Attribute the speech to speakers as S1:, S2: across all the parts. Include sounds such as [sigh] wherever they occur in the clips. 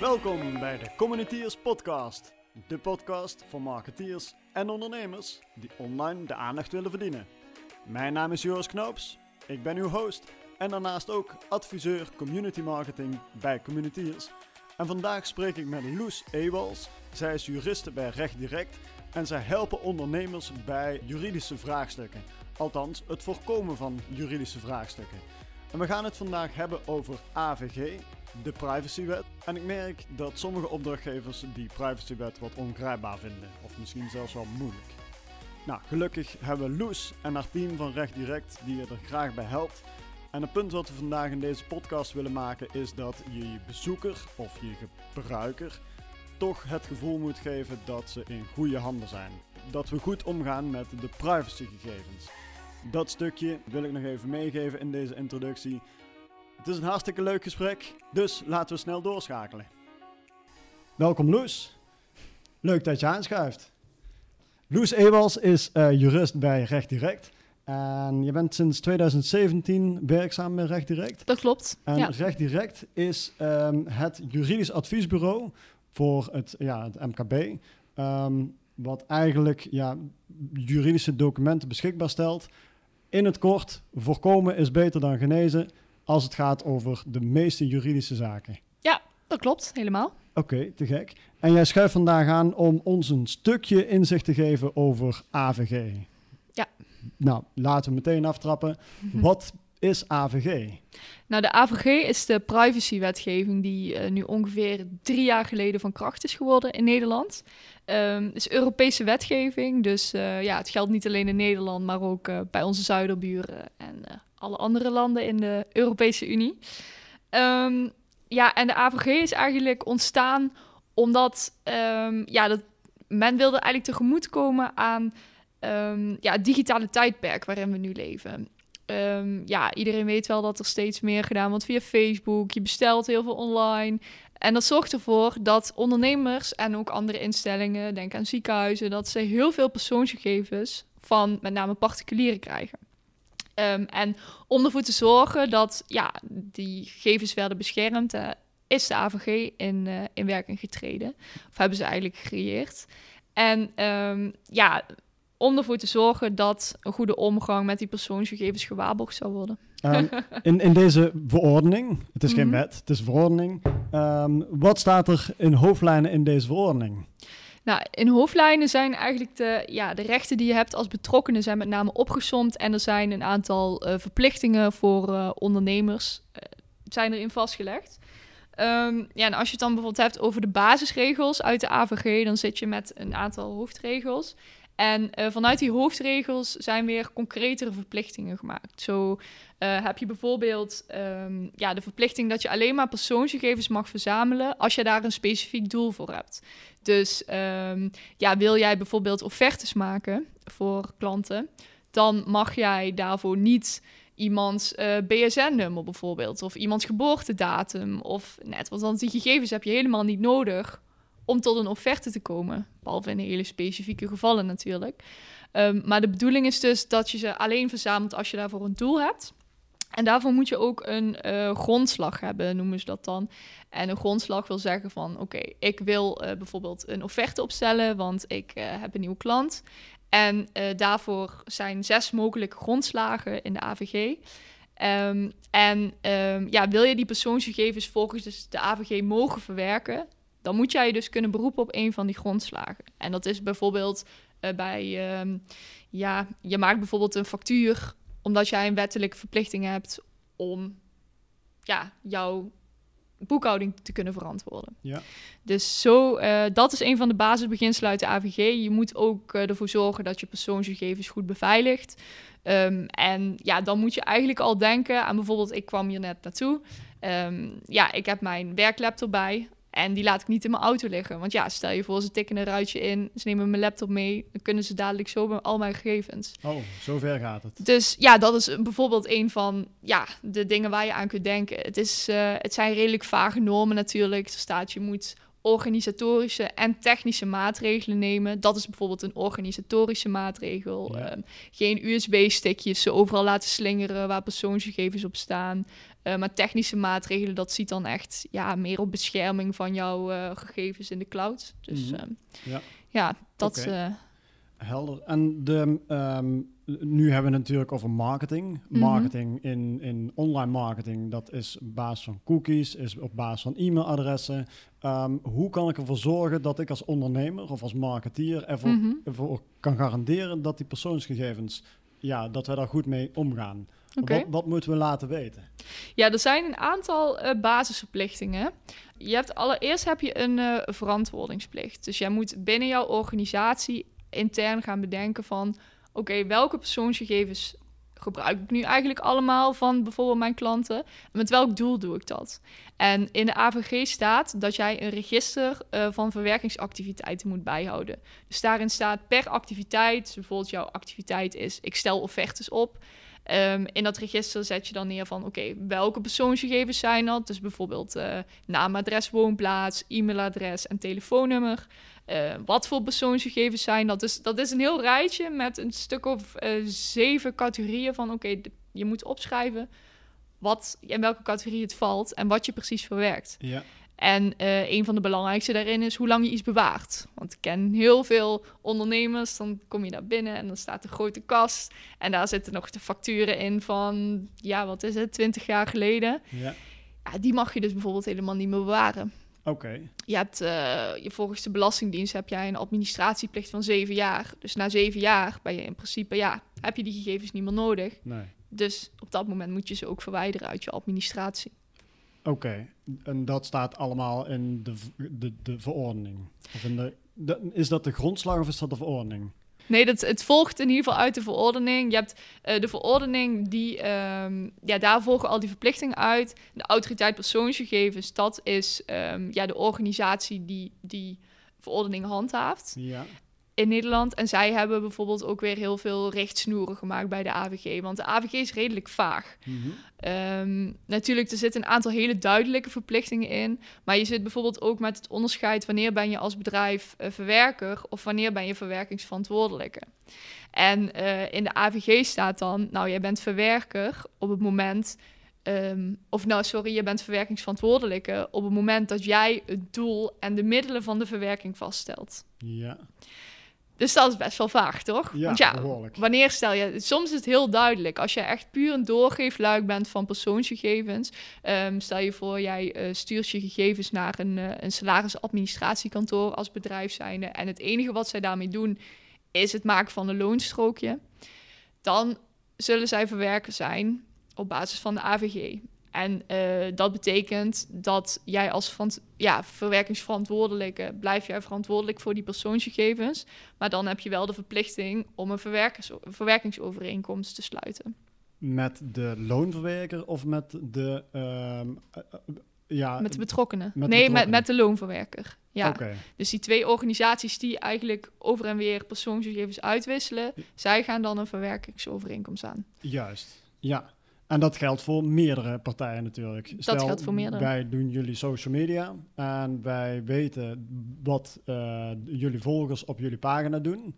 S1: Welkom bij de Communiteers Podcast. De podcast voor marketeers en ondernemers die online de aandacht willen verdienen. Mijn naam is Joris Knoops, ik ben uw host en daarnaast ook adviseur community marketing bij Communiteers. En vandaag spreek ik met Loes Ewals. Zij is juriste bij Recht Direct en zij helpen ondernemers bij juridische vraagstukken. Althans, het voorkomen van juridische vraagstukken. En we gaan het vandaag hebben over AVG, de privacywet. En ik merk dat sommige opdrachtgevers die privacywet wat ongrijpbaar vinden, of misschien zelfs wel moeilijk. Nou, gelukkig hebben we Loes en haar team van Recht Direct die je er graag bij helpt. En het punt wat we vandaag in deze podcast willen maken is dat je je bezoeker of je gebruiker toch het gevoel moet geven dat ze in goede handen zijn. Dat we goed omgaan met de privacygegevens. Dat stukje wil ik nog even meegeven in deze introductie. Het is een hartstikke leuk gesprek, dus laten we snel doorschakelen. Welkom Loes. Leuk dat je aanschuift. Loes Ewals is uh, jurist bij Recht Direct. En je bent sinds 2017 werkzaam bij Recht Direct.
S2: Dat klopt.
S1: En
S2: ja.
S1: Recht Direct is um, het juridisch adviesbureau voor het, ja, het MKB. Um, wat eigenlijk ja, juridische documenten beschikbaar stelt. In het kort, voorkomen is beter dan genezen als het gaat over de meeste juridische zaken.
S2: Ja, dat klopt, helemaal.
S1: Oké, okay, te gek. En jij schuift vandaag aan om ons een stukje inzicht te geven over AVG.
S2: Ja.
S1: Nou, laten we meteen aftrappen. [laughs] Wat is AVG?
S2: Nou, de AVG is de privacywetgeving die uh, nu ongeveer drie jaar geleden van kracht is geworden in Nederland. Het is Europese wetgeving, dus uh, ja, het geldt niet alleen in Nederland, maar ook uh, bij onze zuiderburen en alle andere landen in de Europese Unie. Um, ja, en de AVG is eigenlijk ontstaan omdat um, ja, dat, men wilde eigenlijk tegemoetkomen aan ja, het digitale tijdperk waarin we nu leven. Um, ja, iedereen weet wel dat er steeds meer gedaan wordt via Facebook. Je bestelt heel veel online. En dat zorgt ervoor dat ondernemers en ook andere instellingen, denk aan ziekenhuizen, dat ze heel veel persoonsgegevens van met name particulieren krijgen. Um, en om ervoor te zorgen dat ja, die gegevens werden beschermd, uh, is de AVG in, uh, in werking getreden. Of hebben ze eigenlijk gecreëerd. En um, ja, om ervoor te zorgen dat een goede omgang met die persoonsgegevens gewaarborgd zou worden.
S1: Um, [laughs] in, in deze verordening, het is geen wet, het is verordening. Um, wat staat er in hoofdlijnen in deze verordening?
S2: Nou, in hoofdlijnen zijn eigenlijk de, ja, de rechten die je hebt als betrokkenen zijn met name opgesomd. En er zijn een aantal uh, verplichtingen voor uh, ondernemers uh, zijn erin vastgelegd. Um, ja, en als je het dan bijvoorbeeld hebt over de basisregels uit de AVG, dan zit je met een aantal hoofdregels. En uh, vanuit die hoofdregels zijn weer concretere verplichtingen gemaakt. Zo uh, heb je bijvoorbeeld um, ja, de verplichting dat je alleen maar persoonsgegevens mag verzamelen als je daar een specifiek doel voor hebt. Dus um, ja, wil jij bijvoorbeeld offertes maken voor klanten, dan mag jij daarvoor niet iemands uh, BSN-nummer bijvoorbeeld, of iemands geboortedatum, of net, want die gegevens heb je helemaal niet nodig om tot een offerte te komen. Behalve in hele specifieke gevallen natuurlijk. Um, maar de bedoeling is dus dat je ze alleen verzamelt als je daarvoor een doel hebt. En daarvoor moet je ook een uh, grondslag hebben, noemen ze dat dan. En een grondslag wil zeggen van, oké, ik wil uh, bijvoorbeeld een offerte opstellen, want ik uh, heb een nieuwe klant. En daarvoor zijn zes mogelijke grondslagen in de AVG. Um, en um, ja, wil je die persoonsgegevens volgens de AVG mogen verwerken, dan moet jij dus kunnen beroepen op een van die grondslagen. En dat is bijvoorbeeld uh, bij, uh, ja, je maakt bijvoorbeeld een factuur omdat jij een wettelijke verplichting hebt om ja, jouw boekhouding te kunnen verantwoorden.
S1: Ja.
S2: Dus zo, uh, dat is een van de basisbeginselen uit de AVG. Je moet ook uh, ervoor zorgen dat je persoonsgegevens goed beveiligt. Um, en ja, dan moet je eigenlijk al denken aan bijvoorbeeld, ik kwam hier net naartoe. Um, ja, ik heb mijn werklaptop bij. En die laat ik niet in mijn auto liggen. Want ja, stel je voor, ze tikken een ruitje in, ze nemen mijn laptop mee, dan kunnen ze dadelijk zo al mijn gegevens.
S1: Oh, zover gaat het.
S2: Dus ja, dat is bijvoorbeeld een van ja, de dingen waar je aan kunt denken. Het, is, uh, het zijn redelijk vage normen natuurlijk. Er staat, je moet organisatorische en technische maatregelen nemen. Dat is bijvoorbeeld een organisatorische maatregel.
S1: Ja.
S2: Ehm, geen USB-stickjes ze overal laten slingeren waar persoonsgegevens op staan. Eh, maar technische maatregelen, dat ziet dan echt ja, meer op bescherming van jouw eh, gegevens in de cloud. Dus
S1: Mhm.
S2: ehm,
S1: Ja.
S2: ja, dat...
S1: Oké.
S2: eh,
S1: Helder. En de, ehm, nu hebben we het natuurlijk over marketing.
S2: Mhm.
S1: Marketing in, in online marketing, dat is op basis van cookies, is op basis van e-mailadressen. Ehm, hoe kan ik ervoor zorgen dat ik als ondernemer of als marketeer ervoor,
S2: mhm.
S1: ervoor kan garanderen dat die persoonsgegevens, ja, dat we daar goed mee omgaan? Wat, wat moeten we laten weten?
S2: Ja, er zijn een aantal eh, basisverplichtingen. Je hebt allereerst heb je een eh, verantwoordingsplicht. Dus jij moet binnen jouw organisatie intern gaan bedenken van... oké, welke persoonsgegevens gebruik ik nu eigenlijk allemaal van bijvoorbeeld mijn klanten? En met welk doel doe ik dat? En in de AVG staat dat jij een register eh, van verwerkingsactiviteiten moet bijhouden. Dus daarin staat per activiteit, bijvoorbeeld jouw activiteit is... ik stel offertes op... Ehm, in dat register zet je dan neer van, oké, welke persoonsgegevens zijn dat? Dus bijvoorbeeld eh, naam, adres, woonplaats, e-mailadres en telefoonnummer. Eh, wat voor persoonsgegevens zijn dat? Dus dat is een heel rijtje met een stuk of eh, zeven categorieën van, oké, je moet opschrijven wat in welke categorie het valt en wat je precies verwerkt.
S1: Ja.
S2: En eh, een van de belangrijkste daarin is hoe lang je iets bewaart. Want ik ken heel veel ondernemers, dan kom je daar binnen en dan staat een grote kast. En daar zitten nog de facturen in van, ja, wat is het, 20 jaar geleden.
S1: Ja.
S2: Ja, die mag je dus bijvoorbeeld helemaal niet meer bewaren.
S1: Oké.
S2: Je hebt, eh, je, volgens de Belastingdienst heb jij een administratieplicht van zeven jaar. Dus na zeven jaar ben je in principe, ja, heb je die gegevens niet meer nodig.
S1: Nee.
S2: Dus op dat moment moet je ze ook verwijderen uit je administratie.
S1: Oké, en dat staat allemaal in de, de, de verordening? Of in de, de- is dat de grondslag of is dat de verordening?
S2: Nee, dat, het volgt in ieder geval uit de verordening. Je hebt eh, de verordening, die, ehm, ja, daar volgen al die verplichtingen uit. De autoriteit persoonsgegevens, dat is ehm, ja, de organisatie die die verordening handhaaft
S1: Ja.
S2: In Nederland. En zij hebben bijvoorbeeld ook weer heel veel richtsnoeren gemaakt bij de AVG. Want de AVG is redelijk vaag.
S1: Mhm.
S2: Ehm, natuurlijk, er zitten een aantal hele duidelijke verplichtingen in. Maar je zit bijvoorbeeld ook met het onderscheid wanneer ben je als bedrijf eh, verwerker of wanneer ben je verwerkingsverantwoordelijke. En eh, in de AVG staat dan, nou, jij bent verwerker op het moment. ehm, of nou, sorry, je bent verwerkingsverantwoordelijke op het moment dat jij het doel en de middelen van de verwerking vaststelt.
S1: Ja,
S2: Dus dat is best wel vaag, toch?
S1: ja,
S2: Want ja,
S1: behoorlijk.
S2: Wanneer stel je... Soms is het heel duidelijk. Als je echt puur een doorgeefluik bent van persoonsgegevens... ehm, stel je voor, jij eh, stuurt je gegevens naar een, eh, een salarisadministratiekantoor als bedrijf zijnde... en het enige wat zij daarmee doen is het maken van een loonstrookje... dan zullen zij verwerker zijn op basis van de AVG. En eh, dat betekent dat jij als ja, verwerkingsverantwoordelijke... blijf jij verantwoordelijk voor die persoonsgegevens... Maar dan heb je wel de verplichting om een verwerkingsovereenkomst te sluiten.
S1: Met de loonverwerker of met de... ehm, eh, ja,
S2: Met de betrokkenen.
S1: met
S2: nee, Met,
S1: betrokkenen.
S2: met de loonverwerker. Ja. Dus die twee organisaties die eigenlijk over en weer persoonsgegevens uitwisselen, zij gaan dan een verwerkingsovereenkomst aan.
S1: juist. Ja. En dat geldt voor meerdere partijen natuurlijk.
S2: Dat geldt voor meerdere.
S1: Wij doen jullie social media en wij weten wat eh, jullie volgers op jullie pagina doen.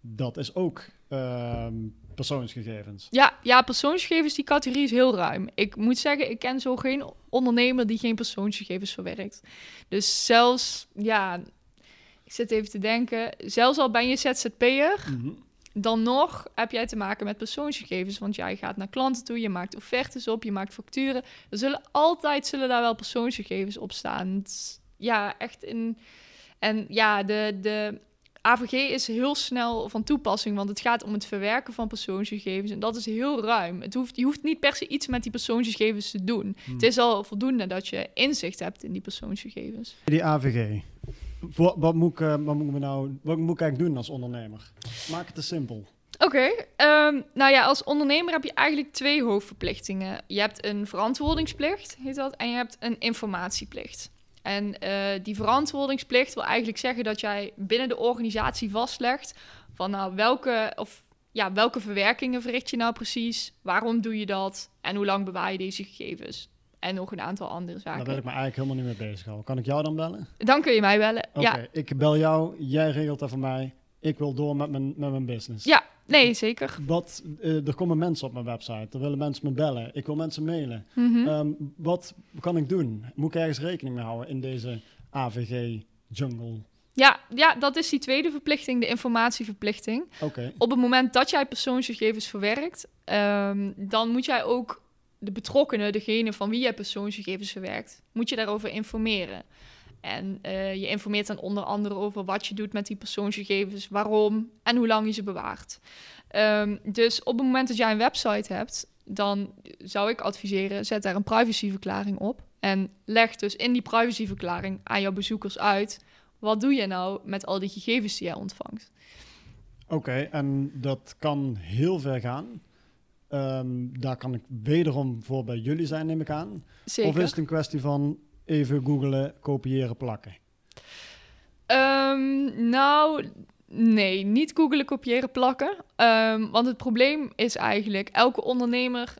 S1: Dat is ook ehm, persoonsgegevens.
S2: Ja, ja, persoonsgegevens, die categorie is heel ruim. Ik moet zeggen, ik ken zo geen ondernemer die geen persoonsgegevens verwerkt. Dus zelfs, ja, ik zit even te denken, zelfs al ben je ZZP'er,
S1: Mhm.
S2: Dan nog heb jij te maken met persoonsgegevens. Want jij gaat naar klanten toe, je maakt offertes op, je maakt facturen. Er zullen altijd zullen daar wel persoonsgegevens op staan. Ja, echt in. En ja, de, de AVG is heel snel van toepassing, want het gaat om het verwerken van persoonsgegevens. En dat is heel ruim. Het hoeft, je hoeft niet per se iets met die persoonsgegevens te doen.
S1: Hm.
S2: Het is al voldoende dat je inzicht hebt in die persoonsgegevens.
S1: Die AVG. Wat, moet ik, eh, wat, moet nou, wat moet ik eigenlijk doen als ondernemer? Maak het te simpel.
S2: Oké, ehm, nou ja, als ondernemer heb je eigenlijk twee hoofdverplichtingen. Je hebt een verantwoordingsplicht, heet dat, en je hebt een informatieplicht. En eh, die verantwoordingsplicht wil eigenlijk zeggen dat jij binnen de organisatie vastlegt van nou welke, of, ja, welke verwerkingen verricht je nou precies, waarom doe je dat en hoe lang bewaar je deze gegevens. En nog een aantal andere
S1: Daar
S2: zaken.
S1: wil ik me eigenlijk helemaal niet mee bezighouden. Kan ik jou dan bellen?
S2: Dan kun je mij bellen.
S1: Oké,
S2: Ja,
S1: ik bel jou, jij regelt dat voor mij. Ik wil door met mijn, met mijn business.
S2: ja, nee, zeker.
S1: Wat, eh, er komen mensen op mijn website, er willen mensen me bellen, ik wil mensen mailen.
S2: Mhm.
S1: Ehm, wat kan ik doen? Moet ik ergens rekening mee houden in deze AVG-jungle?
S2: Ja, ja, dat is die tweede verplichting, de informatieverplichting.
S1: Oké,
S2: Op het moment dat jij persoonsgegevens verwerkt, ehm, dan moet jij ook de betrokkenen, degene van wie jij persoonsgegevens verwerkt, moet je daarover informeren. En eh, je informeert dan onder andere over wat je doet met die persoonsgegevens, waarom en hoe lang je ze bewaart. Ehm, dus op het moment dat jij een website hebt, dan zou ik adviseren, zet daar een privacyverklaring op. En leg dus in die privacyverklaring aan jouw bezoekers uit, wat doe je nou met al die gegevens die jij ontvangt.
S1: Oké, en dat kan heel ver gaan. Ehm, daar kan ik wederom voor bij jullie zijn, neem ik aan.
S2: Zeker.
S1: Of is het een kwestie van even googelen, kopiëren, plakken?
S2: Ehm, nou, nee, niet googelen, kopiëren, plakken. Ehm, want het probleem is eigenlijk, elke ondernemer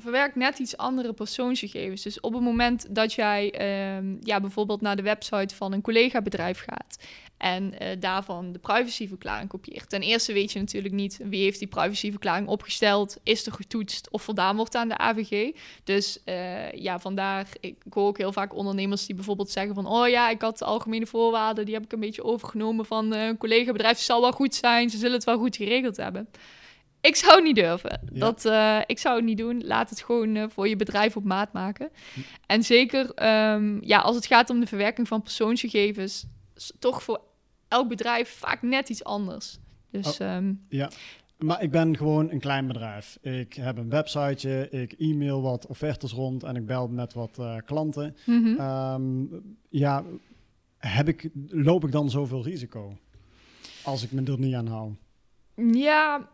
S2: verwerkt net iets andere persoonsgegevens. Dus op het moment dat jij ehm, ja, bijvoorbeeld naar de website van een collega-bedrijf gaat en eh, daarvan de privacyverklaring kopieert. Ten eerste weet je natuurlijk niet wie heeft die privacyverklaring opgesteld, is er getoetst of voldaan wordt aan de AVG. Dus eh, ja, vandaar, ik, hoor ook heel vaak ondernemers die bijvoorbeeld zeggen van, oh ja, ik had de algemene voorwaarden, die heb ik een beetje overgenomen van eh, een collega-bedrijf, zal wel goed zijn, ze zullen het wel goed geregeld hebben. Ik zou niet durven.
S1: Ja.
S2: Dat, eh, ik zou het niet doen. Laat het gewoon eh, voor je bedrijf op maat maken. En zeker ehm, ja, als het gaat om de verwerking van persoonsgegevens, toch voor elk bedrijf vaak net iets anders. Dus ehm,
S1: Ja, maar ik ben gewoon een klein bedrijf. Ik heb een websiteje, ik e-mail wat offertes rond en ik bel met wat eh, klanten.
S2: mhm.
S1: Ehm, ja, heb ik, loop ik dan zoveel risico als ik me er niet aan hou?
S2: Ja,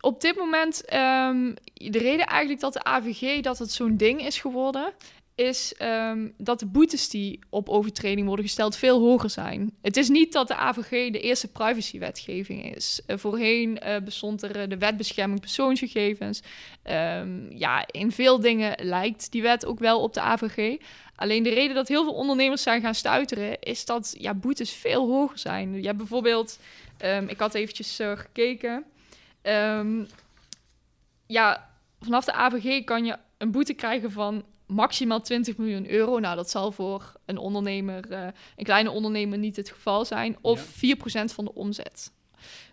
S2: op dit moment, ehm, de reden eigenlijk dat de AVG dat het zo'n ding is geworden, is ehm, dat de boetes die op overtreding worden gesteld veel hoger zijn. Het is niet dat de AVG de eerste privacywetgeving is. Eh, voorheen eh, bestond er eh, de wet bescherming persoonsgegevens. Ehm, ja, in veel dingen lijkt die wet ook wel op de AVG. Alleen de reden dat heel veel ondernemers zijn gaan stuiteren, is dat ja, boetes veel hoger zijn. Je hebt bijvoorbeeld, ik had eventjes gekeken. Ehm, ja, vanaf de AVG kan je een boete krijgen van maximaal 20 miljoen euro. Nou, dat zal voor een ondernemer, eh, een kleine ondernemer niet het geval zijn. Of 4% van de omzet,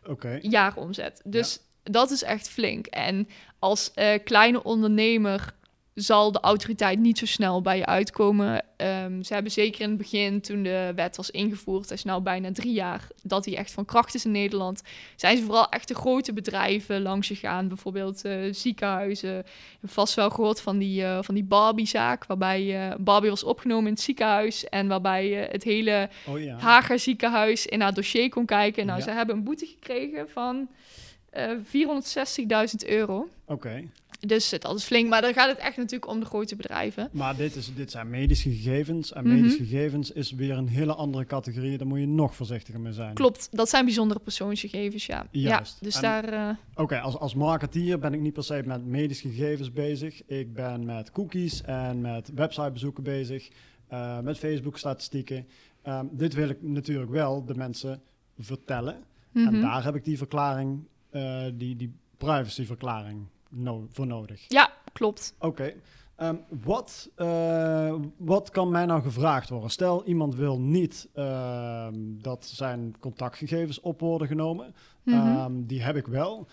S1: Oké,
S2: jaaromzet. Dus dat is echt flink. En als eh, kleine ondernemer zal de autoriteit niet zo snel bij je uitkomen. Ehm, ze hebben zeker in het begin, toen de wet was ingevoerd, dat is nou bijna drie jaar, dat die echt van kracht is in Nederland, zijn ze vooral echt de grote bedrijven langs gegaan. Bijvoorbeeld eh, ziekenhuizen. Je hebt vast wel gehoord van die, eh, van die Barbie-zaak, waarbij eh, Barbie was opgenomen in het ziekenhuis en waarbij het hele
S1: oh ja.
S2: Hager ziekenhuis in haar dossier kon kijken. Nou,
S1: Ja.
S2: ze hebben een boete gekregen van eh 460.000 euro.
S1: Oké,
S2: Dus dat is flink, maar dan gaat het echt natuurlijk om de grote bedrijven.
S1: maar dit, is, dit zijn medische gegevens en
S2: Mhm.
S1: medische gegevens is weer een hele andere categorie. Daar moet je nog voorzichtiger mee zijn.
S2: Klopt, dat zijn bijzondere persoonsgegevens, ja.
S1: Juist.
S2: Ja, dus
S1: En-
S2: daar... eh,
S1: Oké, als, als marketeer ben ik niet per se met medische gegevens bezig. Ik ben met cookies en met websitebezoeken bezig, eh, met Facebook-statistieken. Ehm, dit wil ik natuurlijk wel de mensen vertellen. En
S2: mhm.
S1: daar heb ik die verklaring, eh, die, die privacyverklaring no voor nodig.
S2: Ja, klopt.
S1: Oké. Ehm, wat, eh, wat kan mij nou gevraagd worden? Stel, iemand wil niet ehm, dat zijn contactgegevens op worden genomen.
S2: Mhm.
S1: Ehm, die heb ik wel.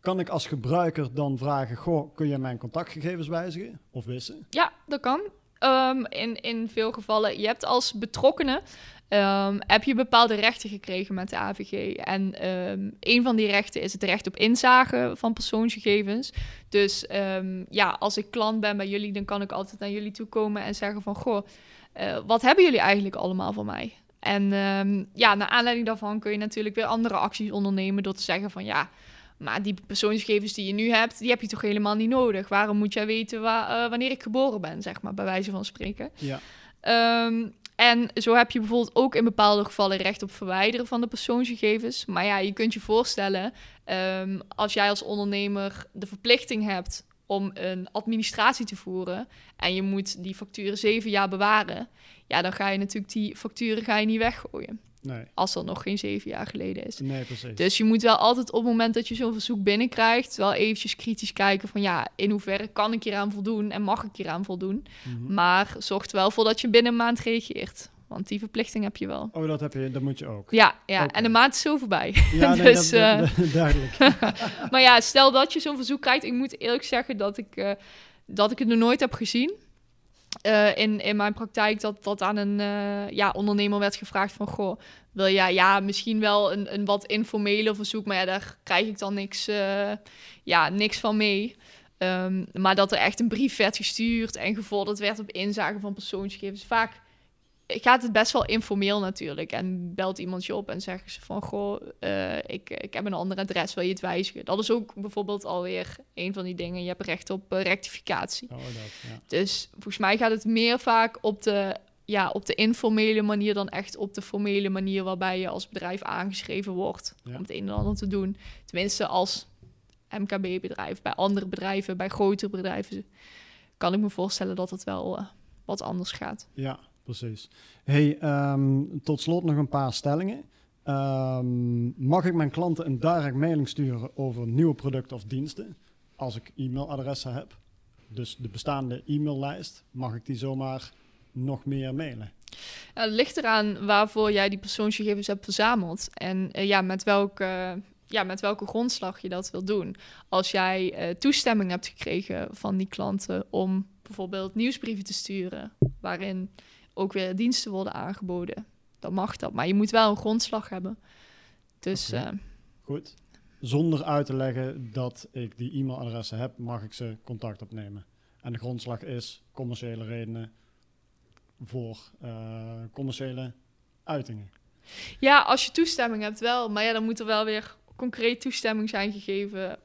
S1: Kan ik als gebruiker dan vragen: Goh, kun je mijn contactgegevens wijzigen of wissen?
S2: Ja, dat kan. Ehm, in, in veel gevallen, je hebt als betrokkenen, ehm, heb je bepaalde rechten gekregen met de AVG. En ehm, een van die rechten is het recht op inzage van persoonsgegevens. Dus ja, als ik klant ben bij jullie, dan kan ik altijd naar jullie toe komen en zeggen van, goh, eh, wat hebben jullie eigenlijk allemaal van mij? En ja, naar aanleiding daarvan kun je natuurlijk weer andere acties ondernemen door te zeggen van, ja, maar die persoonsgegevens die je nu hebt, die heb je toch helemaal niet nodig. Waarom moet jij weten wa- eh, wanneer ik geboren ben, zeg maar, bij wijze van spreken.
S1: Ja.
S2: Ehm, en zo heb je bijvoorbeeld ook in bepaalde gevallen recht op verwijderen van de persoonsgegevens. Maar ja, je kunt je voorstellen, ehm, als jij als ondernemer de verplichting hebt om een administratie te voeren en je moet die facturen zeven jaar bewaren, ja, dan ga je natuurlijk die facturen ga je niet weggooien.
S1: Nee.
S2: Als dat nog geen zeven jaar geleden is.
S1: Nee, precies.
S2: Dus je moet wel altijd op het moment dat je zo'n verzoek binnenkrijgt, wel eventjes kritisch kijken van ja, in hoeverre kan ik hieraan voldoen en mag ik hieraan voldoen.
S1: Mhm.
S2: Maar zorg er wel voor dat je binnen een maand reageert. Want die verplichting heb je wel.
S1: Oh, dat heb je, dat moet je ook.
S2: Ja, ja. En de maand is zo voorbij.
S1: Ja, nee, [laughs]
S2: Dus,
S1: dat,
S2: eh, [laughs]
S1: duidelijk. [laughs]
S2: maar ja, stel dat je zo'n verzoek krijgt. Ik moet eerlijk zeggen dat ik, eh, dat ik het nog nooit heb gezien. Eh, in, in mijn praktijk dat, dat aan een eh, ja, ondernemer werd gevraagd van... Goh, wil jij ja, misschien wel een, een wat informele verzoek... maar ja, daar krijg ik dan niks, eh, ja, niks van mee. Ehm, maar dat er echt een brief werd gestuurd en gevorderd werd op inzage van persoonsgegevens. Vaak gaat het best wel informeel natuurlijk. En belt iemand je op en zeggen ze van... Goh, eh, ik, ik heb een ander adres, wil je het wijzigen? Dat is ook bijvoorbeeld alweer een van die dingen. Je hebt recht op eh, rectificatie.
S1: Oh, dat, ja.
S2: Dus volgens mij gaat het meer vaak op de, ja, op de informele manier... dan echt op de formele manier waarbij je als bedrijf aangeschreven wordt...
S1: Ja.
S2: om het een en ander te doen. Tenminste als MKB-bedrijf. Bij andere bedrijven, bij grotere bedrijven... kan ik me voorstellen dat het wel eh, wat anders gaat.
S1: Ja, precies. Hey, ehm, tot slot nog een paar stellingen. Ehm, mag ik mijn klanten een direct mailing sturen over nieuwe producten of diensten als ik e-mailadressen heb? Dus de bestaande e-maillijst, mag ik die zomaar nog meer mailen?
S2: Nou, het ligt eraan waarvoor jij die persoonsgegevens hebt verzameld. En eh, ja, met welke, ja, met welke grondslag je dat wil doen. Als jij eh, toestemming hebt gekregen van die klanten om bijvoorbeeld nieuwsbrieven te sturen, waarin ook weer diensten worden aangeboden, dan mag dat. Maar je moet wel een grondslag hebben. Dus eh,
S1: Goed. Zonder uit te leggen dat ik die e-mailadressen heb, mag ik ze contact opnemen. En de grondslag is commerciële redenen voor eh, commerciële uitingen.
S2: ja, als je toestemming hebt wel. Maar ja, dan moet er wel weer concreet toestemming zijn gegeven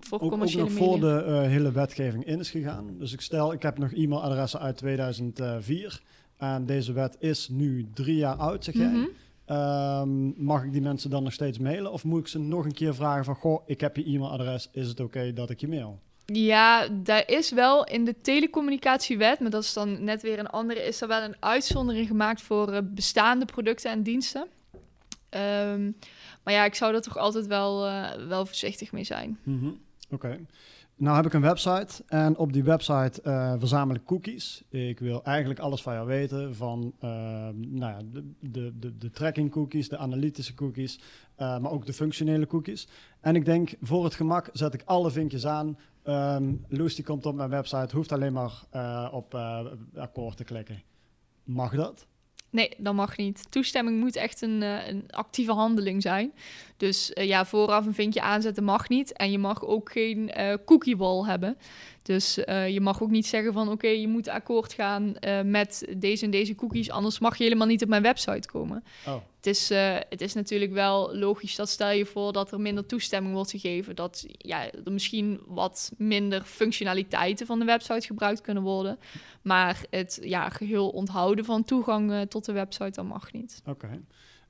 S2: voor
S1: Ook, ook
S2: commerciële
S1: nog voor de eh, hele wetgeving in is gegaan. Dus ik stel, ik heb nog e-mailadressen uit 2004. En deze wet is nu drie jaar oud, zeg jij.
S2: Mhm.
S1: Ehm, mag ik die mensen dan nog steeds mailen? Of moet ik ze nog een keer vragen van... Goh, ik heb je e-mailadres, is het oké dat ik je mail?
S2: Ja, daar is wel in de telecommunicatiewet, maar dat is dan net weer een andere, is er wel een uitzondering gemaakt voor eh, bestaande producten en diensten. Ehm, maar ja, ik zou er toch altijd wel, eh, wel voorzichtig mee zijn.
S1: Mhm, Oké. Nou heb ik een website en op die website eh, verzamel ik cookies. Ik wil eigenlijk alles van jou weten, van ehm, nou ja, de, de, de, tracking cookies, de analytische cookies, eh, maar ook de functionele cookies. En ik denk, voor het gemak zet ik alle vinkjes aan. Ehm Loes die komt op mijn website, hoeft alleen maar eh, op eh, akkoord te klikken. Mag dat?
S2: Nee, dat mag niet. Toestemming moet echt een, eh, een actieve handeling zijn. Dus eh, ja, vooraf een vinkje aanzetten mag niet. En je mag ook geen eh cookie wall hebben. Dus eh, je mag ook niet zeggen van oké, je moet akkoord gaan eh, met deze en deze cookies. Anders mag je helemaal niet op mijn website komen.
S1: Oh,
S2: Het is, eh, het is natuurlijk wel logisch dat stel je voor dat er minder toestemming wordt gegeven. Dat ja, er misschien wat minder functionaliteiten van de website gebruikt kunnen worden. Maar het ja, geheel onthouden van toegang tot de website, dat mag niet.
S1: oké.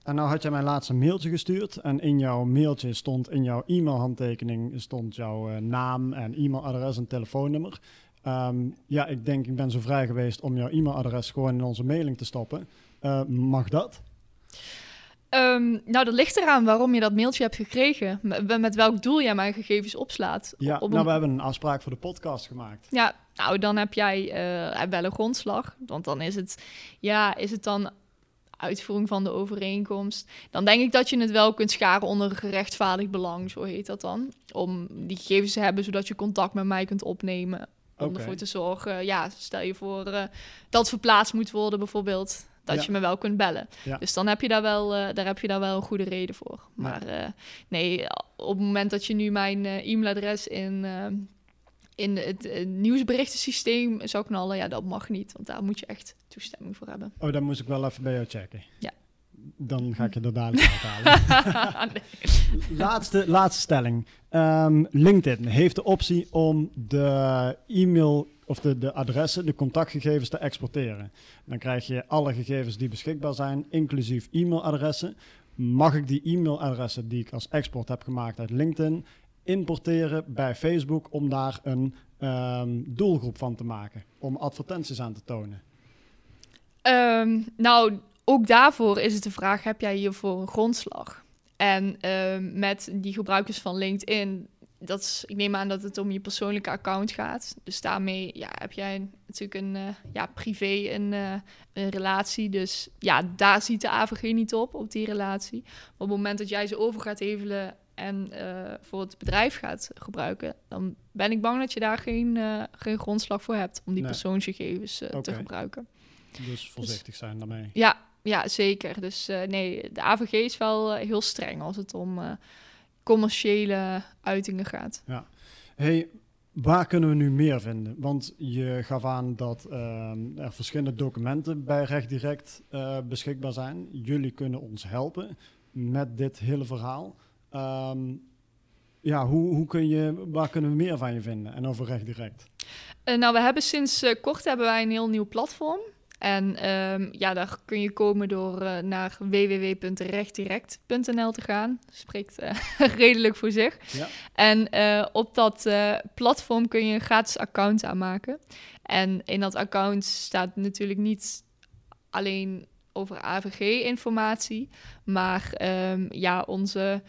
S1: En nou had jij mij laatst een mailtje gestuurd en in jouw mailtje stond, in jouw e-mailhandtekening stond jouw eh, naam en e-mailadres en telefoonnummer. Ehm, ja, ik denk, ik ben zo vrij geweest om jouw e-mailadres gewoon in onze mailing te stoppen. Eh, mag dat?
S2: Ehm, nou, dat ligt eraan waarom je dat mailtje hebt gekregen. Met, met welk doel jij mijn gegevens opslaat.
S1: Ja,
S2: Op
S1: nou, we hebben een afspraak voor de podcast gemaakt.
S2: Ja, nou dan heb jij eh, wel een grondslag. Want dan is het, ja, is het dan uitvoering van de overeenkomst. Dan denk ik dat je het wel kunt scharen onder gerechtvaardigd belang, zo heet dat dan. Om die gegevens te hebben, zodat je contact met mij kunt opnemen. Om ervoor te zorgen, ja, stel je voor eh, dat verplaatst moet worden bijvoorbeeld. Dat
S1: Ja.
S2: je me wel kunt bellen.
S1: Ja.
S2: Dus dan heb je daar wel, eh, daar heb je daar wel een goede reden voor. Maar eh, nee, op het moment dat je nu mijn e-mailadres in, in het eh, nieuwsberichtensysteem zou knallen, ja, dat mag niet. Want daar moet je echt toestemming voor hebben.
S1: Oh, dan moest ik wel even bij jou checken.
S2: Ja.
S1: Dan ga ik je er dadelijk [laughs] uithalen.
S2: Nee.
S1: laatste, laatste stelling. Ehm, LinkedIn heeft de optie om de e-mail of de, de adressen, de contactgegevens te exporteren. Dan krijg je alle gegevens die beschikbaar zijn, inclusief e-mailadressen. Mag ik die e-mailadressen die ik als export heb gemaakt uit LinkedIn importeren bij Facebook om daar een ehm, doelgroep van te maken, om advertenties aan te tonen?
S2: Ehm, nou, ook daarvoor is het de vraag: heb jij hiervoor een grondslag? En ehm, met die gebruikers van LinkedIn, dat is, ik neem aan dat het om je persoonlijke account gaat. Dus daarmee ja, heb jij natuurlijk een uh, ja, privé een, uh, een relatie. Dus ja, daar ziet de AVG niet op, op die relatie. Maar op het moment dat jij ze over gaat hevelen en uh, voor het bedrijf gaat gebruiken, dan ben ik bang dat je daar geen, geen grondslag voor hebt om die nee. persoonsgegevens okay. te gebruiken.
S1: Dus voorzichtig zijn daarmee.
S2: Ja, ja zeker. Dus nee, de AVG is wel heel streng als het om commerciële uitingen gaat.
S1: Ja. Hey, waar kunnen we nu meer vinden? Want je gaf aan dat ehm, er verschillende documenten bij Recht Direct beschikbaar zijn. Jullie kunnen ons helpen met dit hele verhaal. Um, ja, hoe, hoe kun je, waar kunnen we meer van je vinden en over Recht Direct?
S2: nou, we hebben sinds kort hebben wij een heel nieuw platform. En um, ja, daar kun je komen door uh, naar www.rechtdirect.nl te gaan. Spreekt [laughs] redelijk voor zich. Ja. En op dat platform kun je een gratis account aanmaken. En in dat account staat natuurlijk niet alleen over AVG-informatie, maar um, ja, onze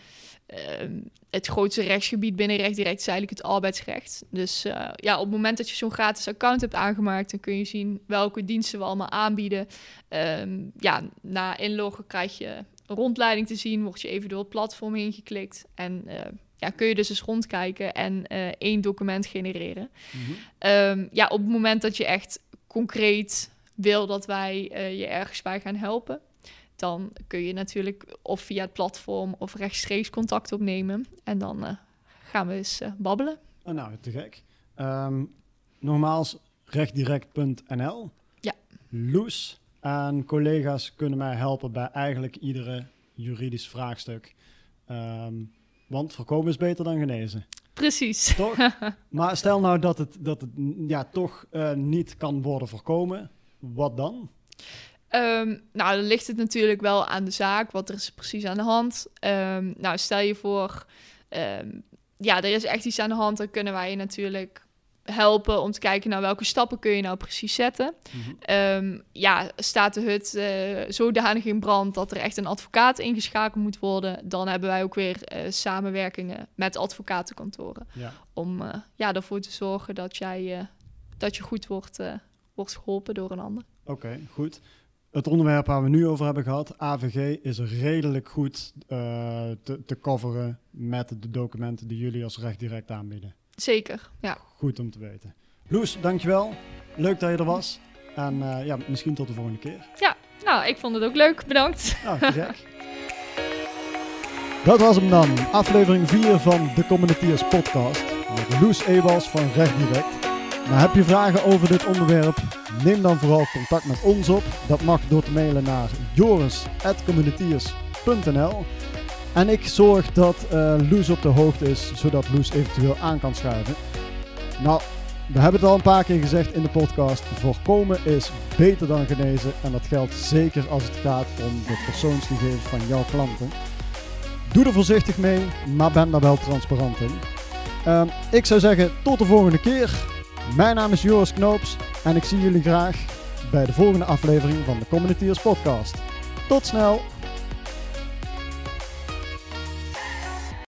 S2: um, het grootste rechtsgebied binnen recht direct is eigenlijk het arbeidsrecht. Dus uh, ja, op het moment dat je zo'n gratis account hebt aangemaakt, dan kun je zien welke diensten we allemaal aanbieden. Um, ja, na inloggen krijg je een rondleiding te zien, word je even door het platform heen geklikt en uh, ja, kun je dus eens rondkijken en uh, één document genereren. Mm -hmm. um, ja, op het moment dat je echt concreet wil dat wij je ergens bij gaan helpen, dan kun je natuurlijk of via het platform of rechtstreeks contact opnemen. En dan uh, gaan we eens uh, babbelen.
S1: Oh, nou, te gek. Um, nogmaals, rechtdirect.nl.
S2: Ja.
S1: Loes en collega's kunnen mij helpen bij eigenlijk iedere juridisch vraagstuk. Um, want voorkomen is beter dan genezen.
S2: Precies.
S1: Toch? [laughs] maar stel nou dat het, dat het ja, toch uh, niet kan worden voorkomen. Wat dan?
S2: Um, nou, dan ligt het natuurlijk wel aan de zaak. Wat er is precies aan de hand. Um, nou, stel je voor, um, ja, er is echt iets aan de hand. Dan kunnen wij je natuurlijk helpen om te kijken naar welke stappen kun je nou precies zetten. Mm-hmm. ja, staat de hut uh, zodanig in brand dat er echt een advocaat ingeschakeld moet worden, dan hebben wij ook weer uh, samenwerkingen met advocatenkantoren. Ja. Om uh, ja, ervoor te zorgen dat, jij, dat je goed wordt, wordt geholpen door een ander.
S1: Oké, okay, goed het onderwerp waar we nu over hebben gehad, AVG, is redelijk goed uh, te, te coveren met de documenten die jullie als recht direct aanbieden.
S2: Zeker, ja.
S1: Goed om te weten. Loes, dankjewel. Leuk dat je er was. En uh, ja, misschien tot de volgende keer.
S2: Ja, nou, ik vond het ook leuk. Bedankt.
S1: Nou, [laughs] Dat was hem dan. Aflevering 4 van de Communiteers podcast. Met Loes Ewals van Recht Direct. Nou, heb je vragen over dit onderwerp? Neem dan vooral contact met ons op. Dat mag door te mailen naar joris.communitiers.nl En ik zorg dat uh, Loes op de hoogte is, zodat Loes eventueel aan kan schuiven. Nou, we hebben het al een paar keer gezegd in de podcast. Voorkomen is beter dan genezen. En dat geldt zeker als het gaat om de persoonsgegevens van jouw klanten. Doe er voorzichtig mee, maar ben daar wel transparant in. Uh, ik zou zeggen, tot de volgende keer. Mijn naam is Joris Knoops en ik zie jullie graag bij de volgende aflevering van de Communiteers Podcast. Tot snel!